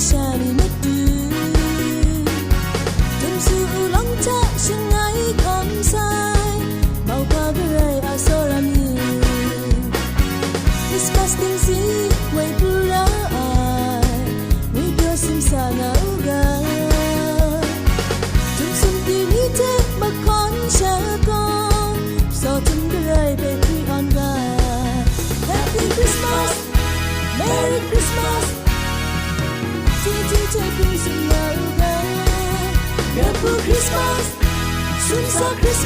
shining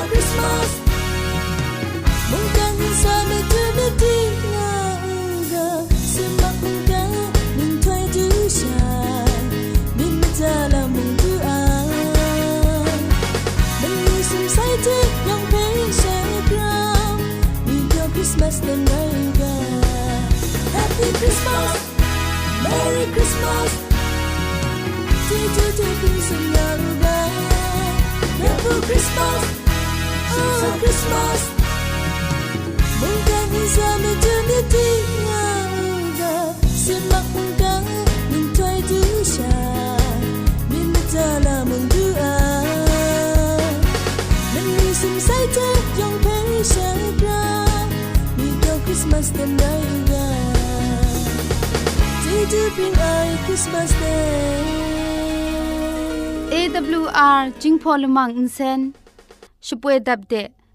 Christmas. Christmas. Mong cả những giờ mình chưa biết đi ngờ xin mặc mong cả mình thay thứ chào Christmas đêm nay ra Chỉ chỉ bình ai Christmas Day. AWR Jingpo Lumang Insen. Shupwe Dabde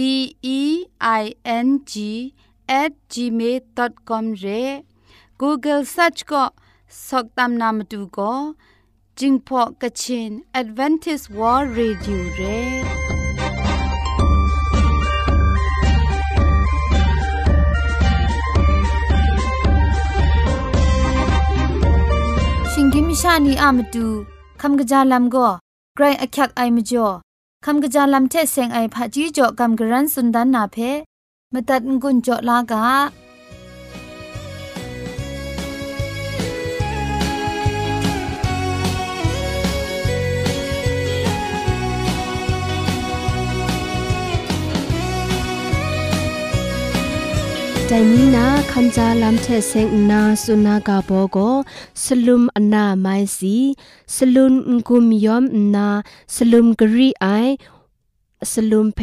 D E I N G at gmail.com ရဲ Google search ก็สอกตามนามดูก็จิงพอกะชิน Advantage World Radio เรชิงกิมชานีอามดู คำกะจาลัมก็ไกรอักยักไอมจ่อคำกะจาลัมเทเซงไอผาจีจ่อคำกระรันสุดดันนาเพมตัดงุนจ่อลากา ใจนี้นะคันจาลำเทเซงนาสุนากาโบโกสลุมอนาไมซีสลุนกุมยอมนาสลุมกรีไอสลุมเพ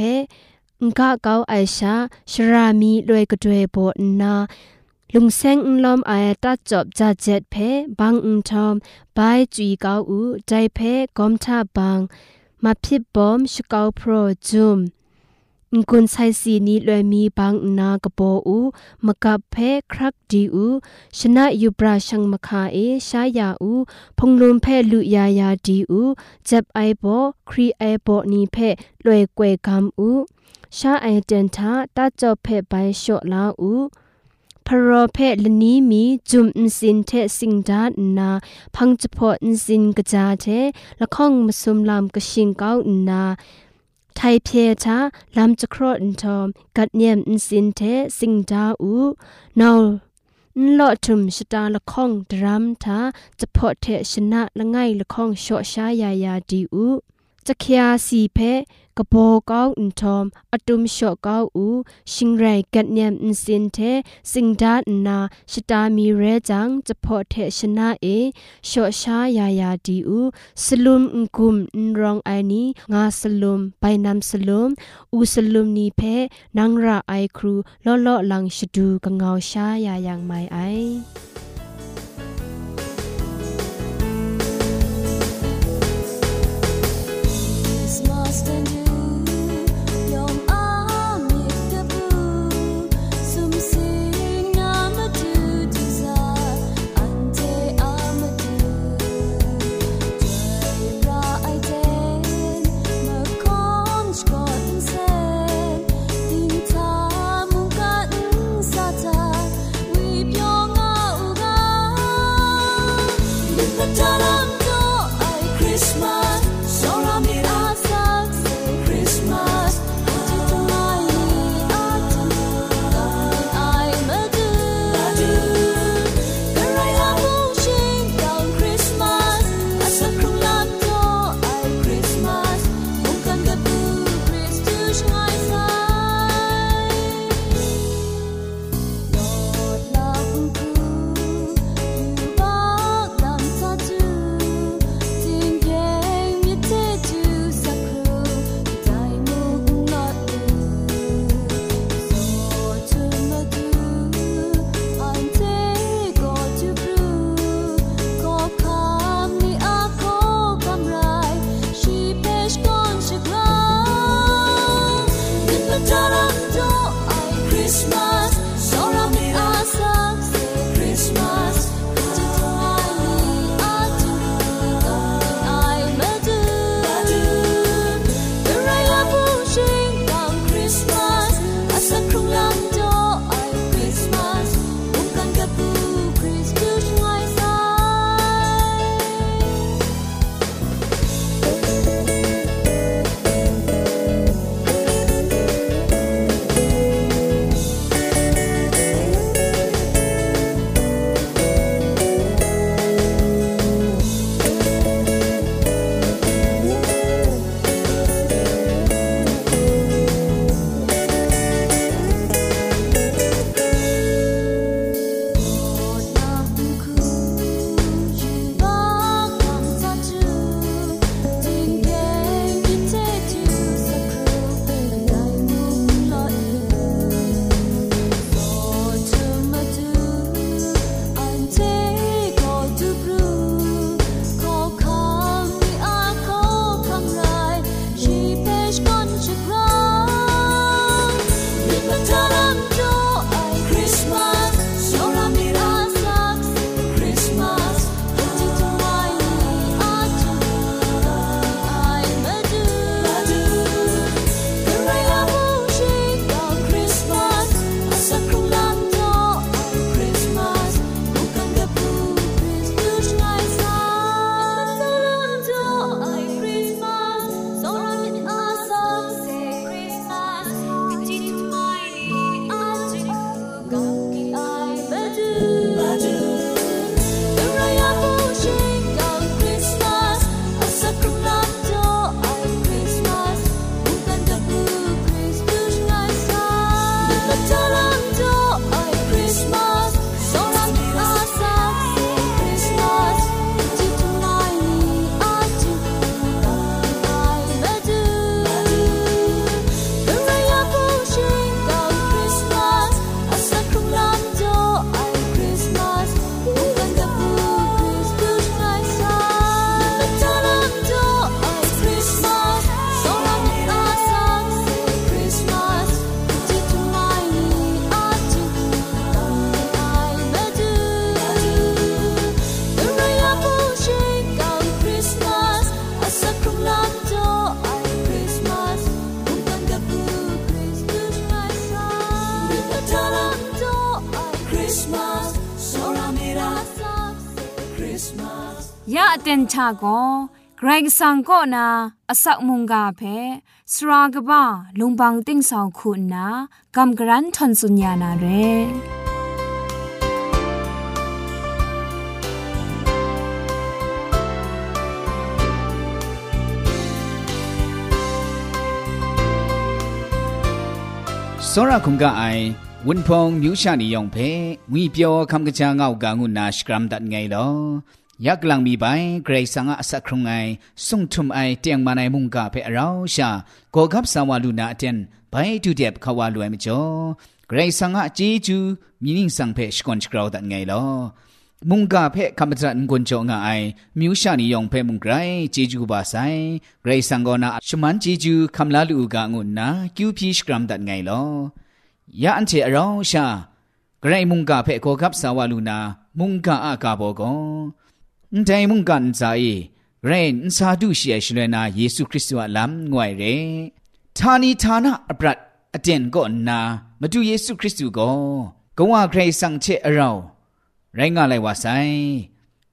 งกะเกาไอชาชรามีลวยกระด้วยโบนาลุงเซงอุลอมไอตัดจบจาเจ็ดเพบังอุทอมบายจุยเกาอูใจเพกอมทาบังมาพิบบอมชเกาโปรจุม งกุนไซซีนี้ลยมีบางนากระโปอูมะกะเพครักดีอูชนะยูบราชังมคาเอชายาอูพงลุมเพลุยายาดีอูเจ็บไอโบครีไอโบนี้เพลวยกวยกำอูชาไอเดนทาตาจอเพไปโชลาอูพรอเพลนี้มีจุมอินสินเทสิงดานาพังจะพออินสินกะจาเทละข้องมสุมลามกะชิงเก้านา ไทยเพชาลำจะครอนทอมกัดเนียมอินสินเทสิงดาอูนาวลอทุมชตาละข้องดรัมทาจะพอเทชนะละไงละข้องโชชายายาดีอู จะเคียสีเพกโปกาอุนทอมอตุมชอกาอูชิงไรกัดเนียมอินสินเทสิงดานาชตามีเรจังจะพอเทชนะเอชอชายายาดีอูสลุมอุกุมนรองไอนีงาสลุมไปนำสลุมอูสลุมนีเพนังราไอครูลอลอลังชดูกงเอาชายายังไม่ไอ ยะအတန်ချာကိုဂရိတ်ဆန်ကိုနာအဆောက်မုန်ကဖဲစရာကဘာလုံပန်းတင်းဆောင်ခုနာကမ်ဂရန်ထွန်စုညာနာရဲ စောရခုံကအိုင်ဝင်းဖုံမြူရှာနီယောင်ဖဲငွေပြောခမ်ကချာငောက်ကငုနာစကရမ်ဒတ်ငိုင်လော ยักลังมีใบเกรสังอสักครุงไอส่งทุมไอเตียงมาในมุงกาเพอเราชาโกกับสาวลูนาเจนไปดูเด็บขาวลวยมิจอเกรสังอจีจูมีนิ่งสังเพชกอนชกราวดันไงลอมุงกาเพคำจัดกุญจงไอมิวชานิยองเพมุงไกรจีจูบาไซเกรสังกอนาชุมันจีจูคำลาลูกางุนนาคิวพีชกรัมดันไงลอยาอันเจเราชาเกรมุงกาเพโกกับสาวลูนามุงกาอากาโบกอ န်တိုင်မုန်ကန်ဇာယေရင်စာဒုရှိအရှလနာယေရှုခရစ်တုအလမ်ငွယ်ရဲဌာနီဌာနအပရတ်အတင်ကောနာမတူယေရှုခရစ်တုကိုဂုံဝခရိဆန့်ချက်အရောင်ရိုင်းငါလိုက်ဝဆိုင်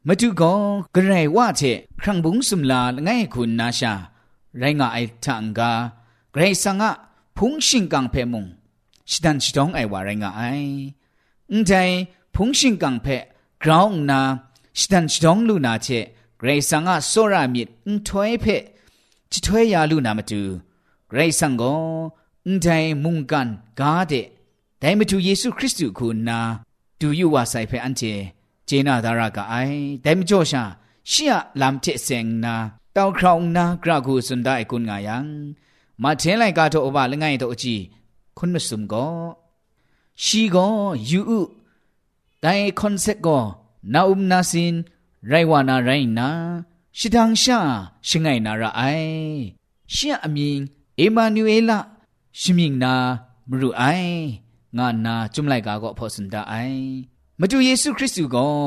မတူကောဂရဲဝချက်ခရံဘုံစုမလာငဲ့ခုနာရှာရိုင်းငါအိုက်ထန်ကာဂရဲဆန့်ကဖုန်ရှင်ကန်ဖေမုံရှိတန်ရှိတောင်းအိုင်ဝရိုင်းငါအိုင်အန်တိုင်ဖုန်ရှင်ကန်ဖေ ground na ရှတန်ချောင်းလူနာချက်ဂရေဆန်ကဆောရမြစ်အန်ထွဲဖက်ချထွဲရလူနာမတူဂရေဆန်ကိုအန်တိုင်းမုန်ကန်ဂါတဲ့ဒိုင်မတူယေရှုခရစ်သူကိုနာဒူယူဝါဆိုင်ဖက်အန်ချေဂျေနာဒါရကအိုင်ဒိုင်မကျော်ရှာရှီယလမ်ချက်စ ेंग နာတောက်ခေါင်နာဂရခုစွန်ဒိုင်ကွန်ငါယံမထင်းလိုက်ကတော့အဘလငိုင်းတော့အကြည့်ခွန်းမစုံကောရှီကောယူဥဒိုင်ကွန်ဆက်ကော နာဥမနာစင်ရိုင်ဝနာရိုင်နာရှီတန်ရှာရှငိုင်နာရအိုင်ရှင့်အမြင်အေမာနျူအေလရှမြင်နာမရူအိုင်ငါနာကျွမ်လိုက်ကာကောဖောစန်တာအိုင်မတူယေရှုခရစ်သူကော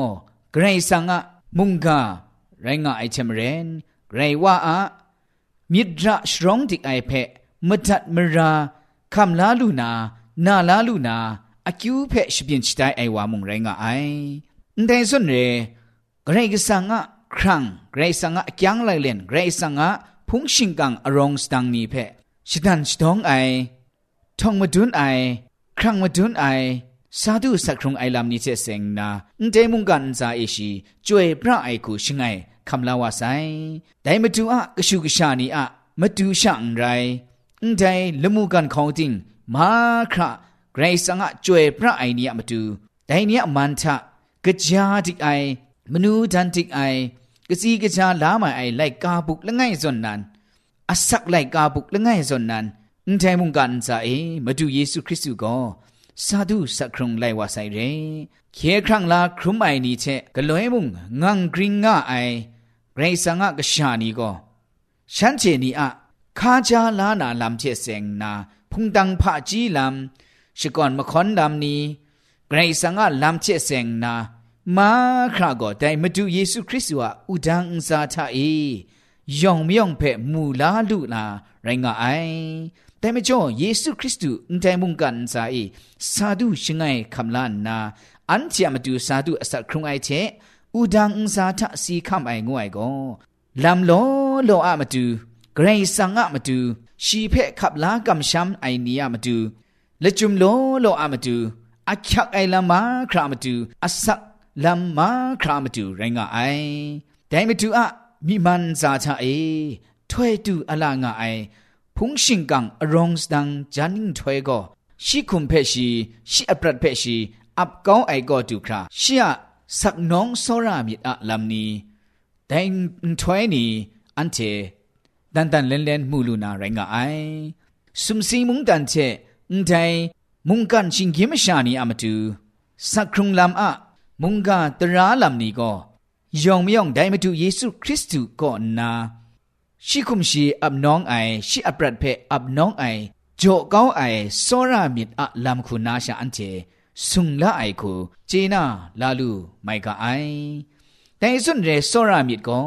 ဂရိဆန်ငါမုန်ကာရိုင်းငါအိုက်ချမရန်ဂရိဝါအမြစ်ဒရရှရောင်းတိအိုက်ဖက်မဒတ်မရာခမ်လာလူနာနာလာလူနာအကျူးဖက်ရှပြင်ချတိုင်အိုင်ဝါမုန်ရိုင်းငါအိုင် แต่ส่วนเรเกรกสังะครั้งเกรสังะจังไลเลนเกรสังะพุงชิงกังอรองสตังนี้เพชิดันชิดองไอทองมาดุนไอครั้งมาดุนไอสาธุสักครงไอลำนี้เจเสงนาเดมุงกันซาเอชีจวยพระไอกูชิงไงคำลาวาไซแต่มาดูอะกชูกชานีอะมาดูช่างไรแต่ละมูกันเขาจริงมาคระไกรสังะจวยพระไอเนียมาดูแต่เนียมันทะ กะจาติไอมนูดันติไอกะซีกะจาลามาไอไลกาบุกละไงส่วนนั้นအဆက်လိုက်ကာပုလငယ်စွန်နန်အန်တိုင်မုန်ကန်စာအေမတူယေရှုခရစ်သူကိုစာဒုစခရုံလိုက်ဝဆိုင်ရဲခေခရံလာခရုမိုင်နီချက်ဂလွဲမုန်ငန်ဂရင်ငါအိုင်ဂရိဆာငါကရှာနီကိုရှမ်းချေနီအခါကြလာနာလမ်ချက်စ ेंग နာဖုန်တန်ဖာကြီးလမ်ရှိကွန်မခွန်ဒမ်နီ ဂရိဆာငါလမ်ချက် ेंग နာမာခရာကိုတိုင်မတူယေရှုခရစ်သူဟာဥဒန်းအစာထအေယောင်မြောင်ဖဲမူလာလူလာရိုင်းငါအိုင်แต่ไม่จ่อเยซูคริสต์อุนใจมุงกันใจสาธุชิงไงคำลานนาอันเจียมาดูสาธุอสักครุงไอเชอุดังอุสาทะสีคำไองวยก็ลำโลโลอะมาดูเกรซังอะมาดูชีเพะขับลากำช้ำไอเนียมาดูละจุมโลโลอะมาดูอักยักไอละมาครามาดู อสักลำมาครามาดูไรงะไอแต่มาดูอะมีมันซาชะเอถ้วยดูอลางะไอพุงชิงกังอรองสดังจานิงถวยก็ชิคุมเพชีชิอปรัดเพชีอับก้าวไอก็ดูคราชิอะสักน้องโซรามิดอะลำนี้แต่ถวยนี้อันเทดันดันเล่นเล่นมูลูนาไรงะไอสุมซีมุงดันเทอุ้งใจ มุงกันชิงกิมชานีอามาดูสักครุงลำอะมุงกาตราลำนี้ก็ยองไม่ยองได้มาดูเยซูคริสต์ก็นาရှိခုမရှိအပ်နောင်းအိုင်ရှိအပရတ်ဖဲအပ်နောင်းအိုင်ဂျိုကောင်းအိုင်စောရမစ်အလမ်ခုနာရှာအန်ချေဆုံလာအိုင်ခုဂျေနာလာလူမိုက်ကအိုင်တိုင်စွန်ရဲစောရမစ်ကို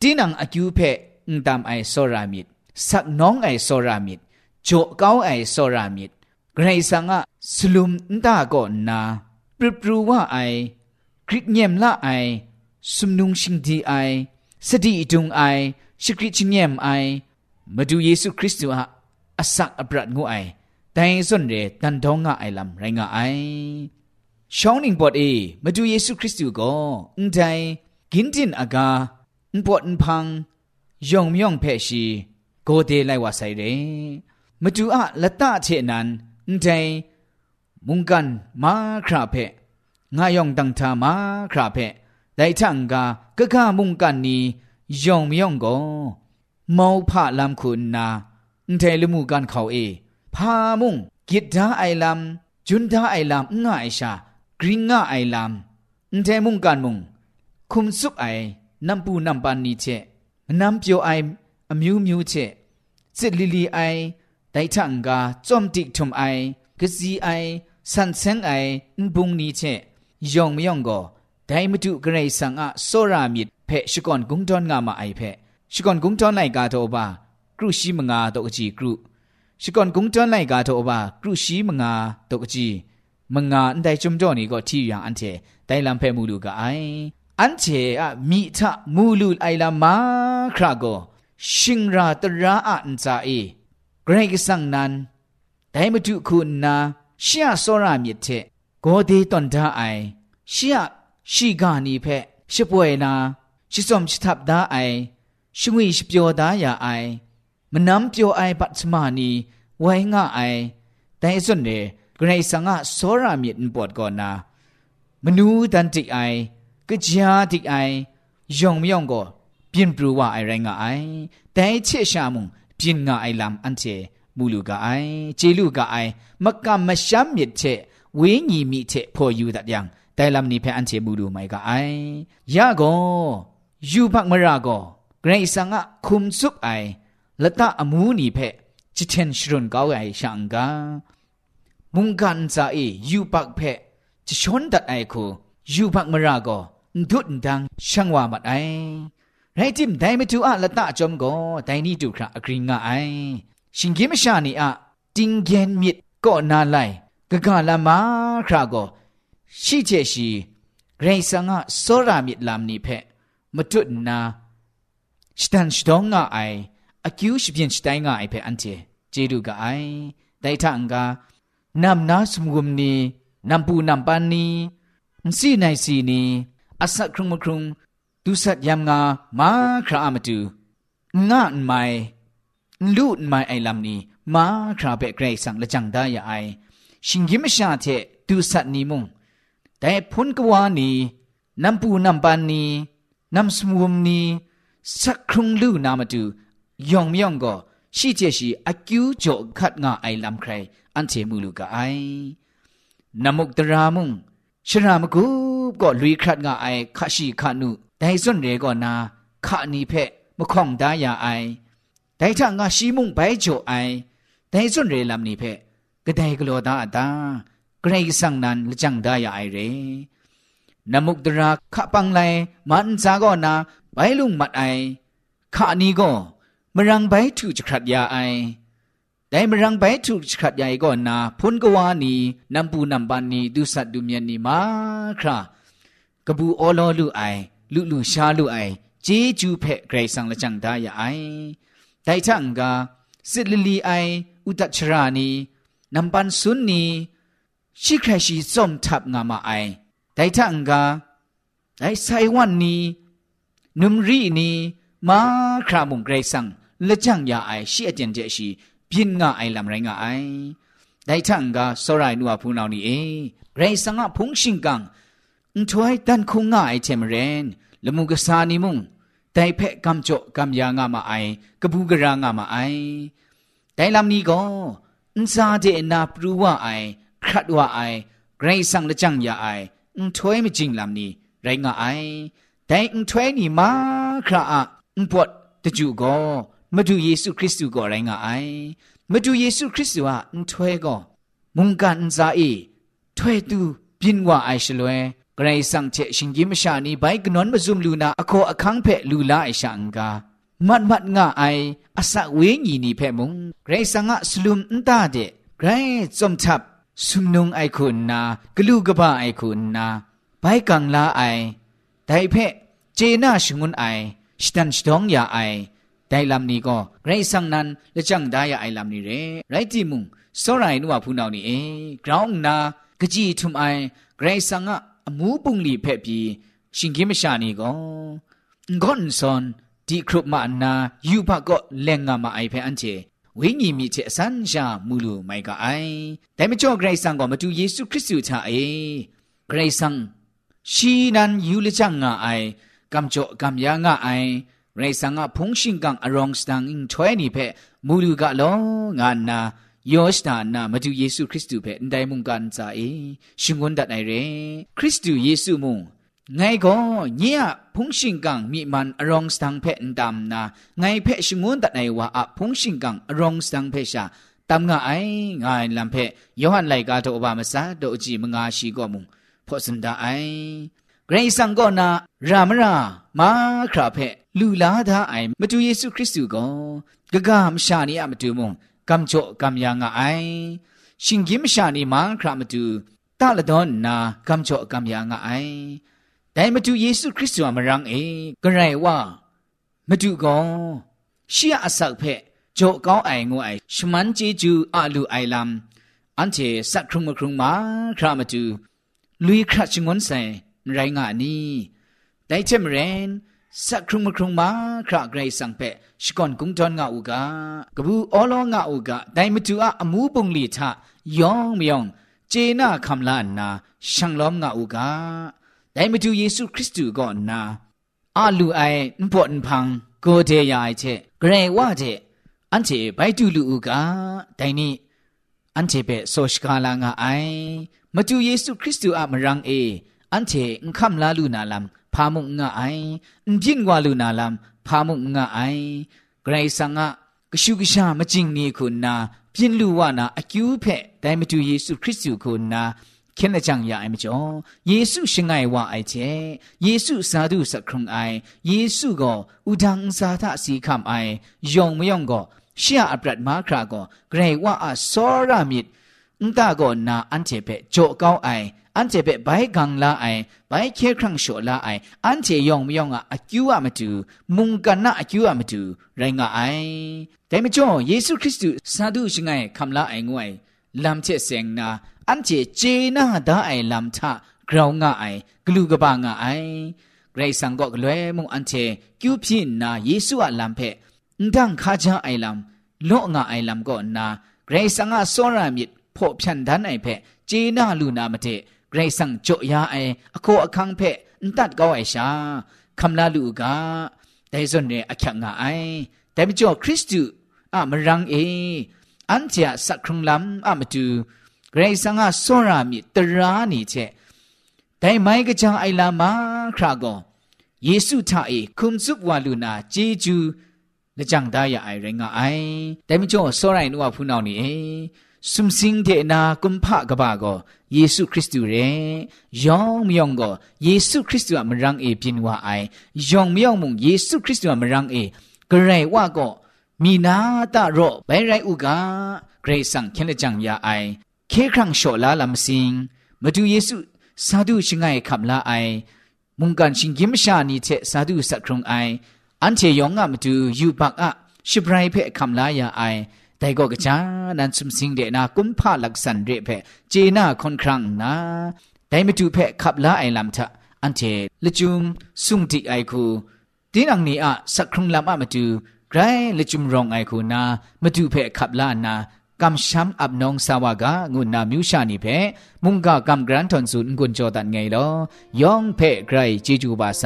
တင်းနံအကျူဖဲအန်တမ်အိုင်စောရမစ်ဆက်နောင်းအိုင်စောရမစ်ဂျိုကောင်းအိုင်စောရမစ် ไ กรสังอะสลุมตาก่อนนาปรุปรูว่าไอคริกเงียมละไอสุมนุงชิงดีไอสติดุงไอสกริชเงียมไอมาดูเยซูคริสต์อะอสักอบรัดงูไอแต่ส่วนเรตันดองงะไอลำไรงะไอช่องนิงปอดเอมาดูเยซูคริสต์ก็อุนใจกินจินอากาอุนปอดอุนพังยองมยองเพชีโกเดไลว่าไซเรมาดูอะละตะเชนัน န်တိုင်မုန်ကန်မာခရာဖဲငါယောင်တန်တာမာခရာဖဲလိုက်ထန်ကကကမုန်ကန်နီယောင်မယောင်ကိုမောဖလမ်ခုနာအန်တိုင်လူမှုကန်ခေါအေဖာမုန်ဂစ်ဒါအိုင်လမ်ဂျွန်ဒါအိုင်လမ်ငါအိရှာဂရင်းငါအိုင်လမ်အန်တိုင်မုန်ကန်မုန်ခုံစုပ်အိုင်နမ်ပူနမ်ပန်နီချက်မနမ်ပြိုအိုင်အမျိုးမျိုးချက်စစ်လီလီအိုင် ไดทังกาจอมติทุมไอกะซีไอสันเซงไออินบุงนีเชยองมยองโกไดมตุกะไรสังอะโซรามิดเพชิกอนกุงดอนงามาไอเพชิกอนกุงดอนไลกาโตบากรุชิมงาโตกจีกรุชิกอนกุงดอนไลกาโตบากรุชิมงาโตกจีมงาอันไดจุมจอนีก็ที่อย่างอันเทไดลัมเพมูลูกาไออันเทอะมีทะมูลูไอลามาคราโกชิงราตระอันซาเอ กรกสังนันแต่มาดูคุณนะเชียสซรามิเทโกดีตอนท้าไอเชียชีกานีเพชิป่วยนาชิสมชิทับดาไอชิวิชิปโยดายาไอมันน้ำเปียวไอปัตมานีไวง่าไอแต่ส่วนเดกรสังะสซรามิเนปวดก่อนนะมนูดันติไอก็ยาติไอยองมยองก็เปลี่ยนปลัวไอแรงไอแต่เชื่อชามุง เปลี่ยนง่าไอลำอันเจมูลูกาไอเจลูกาไอมักกะมะชัมมิดเชเวญีมีเชพออยู่ดัดยังแต่ลำนี้เพออันเจมูลูไม่กาไอยาโกยูพักมราโกเกรซังะคุมซุกไอละตะอมูนีเพจิเทนชรุนกาวไอช่างกามุงกันซาเอยูปักเพจะชนดัดไอคูยูปักมราโกดุดดังช่างว่ามัดไอ ရိုက်တင်ဒိုင်မတူအလတအကြုံကိုဒိုင်နီတူခရအဂရင်းငါအိုင်ရှင်ကိမရှာနီအတင်းကျန်မြစ်ကောနာလိုက်ဂဂလမခရကိုရှိချက်ရှိဂရိဆန်ကစောရာမြစ်လမ်နီဖက်မတွတ်နာစတန်စဒေါငါအိုင်အကျူးရှိပြင်စတိုင်းငါအိုင်ဖက်အန်တီဂျေဒူကအိုင်ဒိုင်ထန်ကနမ်နာစမုမ်နီနမ်ပူနမ်ပန်နီစီနိုင်စီနီအဆက်ခရုံခရုံ ตุสัตยามงามาคราอามาตุงานไม่ลูนไม่ไอลำนี้มาคราเปกเกรสังละจังได้ยไอชิงยิมชาเทตุสัตนิมุงแต่พุนกวานีนัมปูนัมปานีนัมสมุมนีสักครุงลูนามาดูยองมยองก็ชีเจชีอากิวโจขัดงาไอลำใครอันเทมูลูกไอนามกตรามุงชรามกู ลุยครัดงาไอขะชีขะนุไดส่วนเรก็นาขะนีเพะมะข่องดายาไอไดทางาชีมุงไปโจไอไดส่วนเรลำนีเพะกะไดกโลดาอตาเกรกสังนันละจังดายาไอเรนมุกตราขะปังไลมันซาก็นาไปลุงมัดไอขะนีก็มรังใบถูกจะขัดยาไอแต่มรังใบถูกจะขัดยาก่อนนาพุนกวานีนำปูนำบานนีดูสัตว์ดูเมียนนีมาครา กบูอโลลุไอลุลุชาลุไอเจจูเพะไกรสังละจังดายไอไดทังกาสิลลีไออุตัชรานีนัมปันสุนนีชิครชีอมทับงามาไอไดทังกาไอไซวันนีนุมรีนีมาครามุงไกรสังละจังยาไอชิอเจนเจชีพินงาไอลำไรงาไอไดทังกาสรายนัวพูนาวนีเอไกรสังะพุงชิงกังุช่วยตันคงง่ายเชมเรนละมุกสานิมุงแต่เพ่กำจกกำยางามาไอกบูกรางามาไอแต่ลำนี้ก็อุซาเจนาปรูว่าไอครัดว่าไอไกรสังละจังยาไออุช่วยไม่จริงลำนี้ไรงาไอแต่อุช่วยนี่มาคราอะอุปวดตะจูก็มาดูเยซูคริสต์ก็ไรงาไอมาดูเยซูคริสต์ว่าอุช่วยก็มุงการอุนซาเอช่วยตูบินว่าไอเฉลวย กรสังเชชิงกิมชานีไปกนนมาซุมลูนาอโคอคังเพลูลาไอชังกามัดมัดง่าไออาศักเวญีนีเพมุงไกรสังะสลุมนตาเดไกรจอมทับสุมนุงไอคุณนากลูกบ้าไอคุณนาไปกังลาไอไดเพเจนาชงุนไอสตันสตองยาไอไดลำนี้ก็ไกรสังนั้นและจังได้ยาไอลำนี้เรไรจิมุงสรายนัวพูนาวนี่เอกราวนากะจีทุมไอไกรสังะ အမူးပုန်လီဖက်ပြီးရှင်ကင်းမရှာနေကောငွန်ဆွန်ဒီခရုမအနာယူဖကောလက်ငါမအိုင်ဖဲအန်ချေဝိညာဉ်မိချေအစန်းရှာမူလူမိုက်ကအိုင်ဒိုင်မကျော်ဂရိတ်ဆန်ကောမတူယေရှုခရစ်သူချအေဂရိတ်ဆန်ရှီနန်ယူလချန်ငါအိုင်ကမ်ကျော်ကမ်ယာငါအိုင်ရေဆန်ငါဖုန်ရှင်ကန်အရောင်စတန်အင်ထွဲနီဖဲမူလူကလောငါနာ ယောရှတာနာမတူယေရှုခရစ်တုပဲအန်တိုင်းမုန်ကန်စာအေရှင်ကွန်ဒတ်နိုင်ရယ်ခရစ်တုယေရှုမုန်ငိုင်ကောညင်အဖုန်ရှင်ကန်မိမန်အရောင်စတန်ဖက်အန်တမ်နာငိုင်ဖက်ရှင်ကွန်ဒတ်နိုင်ဝါအဖုန်ရှင်ကန်အရောင်စတန်ဖက်ရှာတမ်ငါအိုင်ငိုင်လမ်ဖက်ယောဟန်လိုက်ကားတော့ဘာမစားတော့အကြည့်မငါရှိကောမုန်ဖောစန်ဒအိုင်ဂရိစံကောနာရာမရာမာခရာဖက်လူလာသားအိုင်မတူယေရှုခရစ်တုကောဂဂမရှာနေရမတူမွန် กำโจกำยางไอชิงกิมชานีมังครามตูตาละดอนนากำโจกำยางไอแต่มาดูเยซูคริสต์มารังเอกระไรว่ามาดูกอนเชียอสักเพโจก้าวไองูไอชมันเจจูอาลูไอลำอันเจสักครุงมาครุงมาครามาดูลุยคราชงวนใส่ไรงานี้แต่เจมเรน สักครุงมครุงมาคราไกรสังเพชกอนกุงจอนงาอุกากบูออลองาอุกาไดมตูอะอมูปุงลีทะยองมยองเจนาคำลานาช่างล้อมงาอุกาไดมตูเยซูคริสต์ก็นนาอาลูไอนปอนพังโกเทยายเชเกรว่าเจอันเจไปตูลูอุกาไดนี่อันเจเปโซชกาลางาไอมาตูเยซูคริสต์อะมรังเอ อันเจอุคำลาลูนาลัม พามุงงาไออินจินวาลูนาลัมพามุงงาไอไกรสังะกሹကရှာမကျင်နေခုနာပြင်းလူဝနာအကျူးဖက်တိုင်မတူယေရှုခရစ်သူခုနာခင်တဲ့ကြောင့်ရအိမကျော်ယေရှုရှင်ငိုင်ဝအိုက်ချေယေရှုစာဓုစခရုံအိုင်ယေရှုကိုဥဒန်းစာသစီခမ်အိုင်ယုံမယုံကိုရှေအပရတ်မာခရာကိုဂရေဝအစောရမြစ်အ န်တာကောနာအန်ချေပဲကြောကောင်းအိုင်အန်ချေပဲဘိုင်ကန်လာအိုင်ဘိုင်ခေခန့်ရှောလာအိုင်အန်ချေယောင်မယောင်ကအကျူးအမတူမုန်ကနအကျူးအမတူရိုင်းကအိုင်ဒဲမကျော်ယေရှုခရစ်တုစာဒုရှင်ငိုင်ခမ်လာအိုင်ငွိုင်လမ်ချေစ ेंग နာအန်ချေဂျေနာဒါအိုင်လမ်ထဂရောင်းငါအိုင်ဂလူကပငါအိုင်ဂရိတ်ဆန်ကော့ကလွဲမုန်အန်ချေကျူးပြင်းနာယေရှုအလမ်ဖက်အန်တန်ခါချာအိုင်လမ်လော့ငါအိုင်လမ်ကောနာဂရိတ်ဆန်ငါစောရမြစ် มุงอันเจคิวพินนาเยซูอ่ะลำเพอันดังข้าจาไอลำโลงอ่ะไอลำก็นาไกรสังอ่ะสอรามิดพบฉันดันไอเพเจน่าลูนามาเทไรสังโจยาไออโคอคังเพนตัดก็ไอชาคำลาลูกาแต่ส่วนเนี่ยอคังไอแต่ไม่จ่อคริสต์อะมรังเออันเจสักครุงลำอะมาดูไรสังอะสรามิตรานี่เชแต่ไม่ก็จะไอลามาคราก็เยซูท่าเอคุมซุบวาลูนาเจจูและจังได้ยาไอไรงาไอแต่ไม่จ่อสรายนัวพูนเอานี่เอ สุมสิงเดนากุมภะกบาโกเยซูคริสต์เรยองมยองโกเยซูคริสต์อะมรังเอปินวาไอยองมยองมุงเยซูคริสต์อะมรังเอกระไรว่าก็มีนาตาโรไปไรอุกาเกรซังเคนจังยาไอเคครั้งโชลาลำสิงมาดูเยซูสาธุชิงไงขับลาไอมุงกันชิงกิมชานีเทสาธุสักครงไออันเทยองอะมาดูยูบักอะชิบไรเพคำลายาไอ แต่ก็กระจานันสุมสิงเดนากุมพาลักสันเรเพเจนาคนครั้งนาแต่ไม่ดูเพขับลาไอลำทะอันเทละจุมสุงติไอคูตีนังนี้อะสักครุงลำอะมาดูไกรละจุมรองไอคูนามาดูเพขับลานากำช้ำอับนองสาวกางุนนามิวชานีเพมุงกากำกรันทอนสุนกุนโจตันไงลอยองเพไกรจีจูบาไซ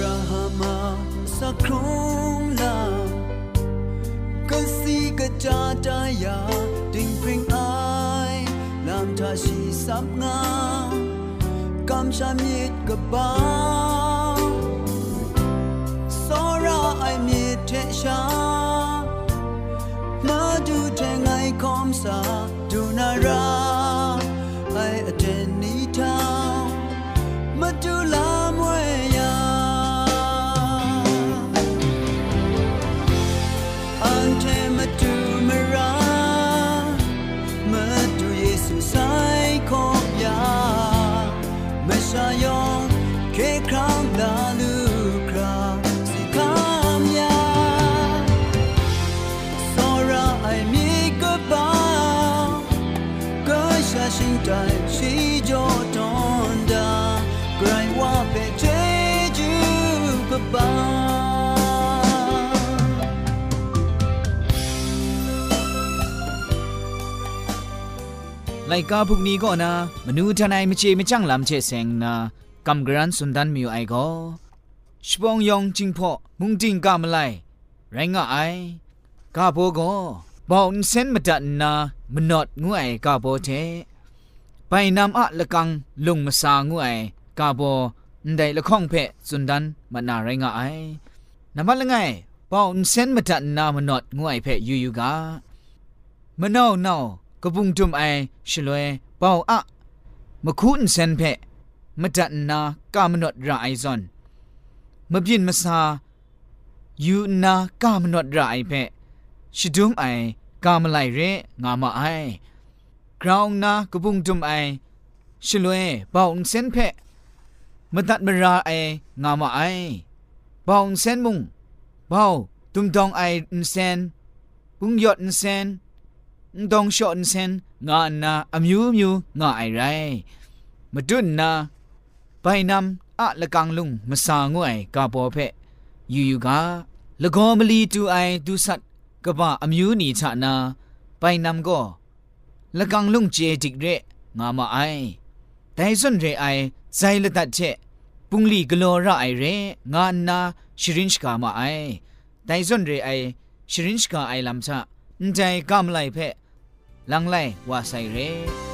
Abrahama sakrong la kasi kacha daya ding ping ai lam tha si sap nga kam sha miet ka ba. Sora ai miet the sha ma du te ngai kom sa ไลกาพวกนี้ก็นะมนูทนายมเจมจังลำเชเซงนะกำกรันสุนดันมิวไอก็ชปองยองจิงพอมุงจิงกามไลไรงะไอกาโบก็บอนเซนมาดันนามนอดงูไอกาโบเทไปนำอะละกังลุงมาสางูไอกาโบได้ละข้องเพสุนดันมันาไรงะไอนำมาละไงบอนเซนมาดันนามนอดงูไอเพยูยูกามนาวนา กบุงจุมไอชลวยเปาอะมะคูนเซนเพมะดันนากามนดราไอซอนมะบินมะซายูนากามนดราไอเพชิดุมไอกามไลเรงามาไอกราวงนากบุงจุมไอชลวยเปาเซนเพมะดัดมะราไองามาไอเปาเซนมุงเปาตุมดองไออินเซนปุงยอดอินเซน ดองชอนเซนงานาอมิวมิวงาไอไรมาดุนนาไปนำอะละกังลุงมาสางวยกาโปเพยูยูกาละกอมลีตูไอดูสัตกะบะอมิวนีชะนาไปนำก็ละกังลุงเจจิกเรงามาไอแต่ส่วนเรไอใจละตัดเชปุงลีกโลระไอเรงานาชรินชกามาไอแต่ส่วนเรไอชรินชกาไอลำชะใจกำไลเพ langlai wasai re.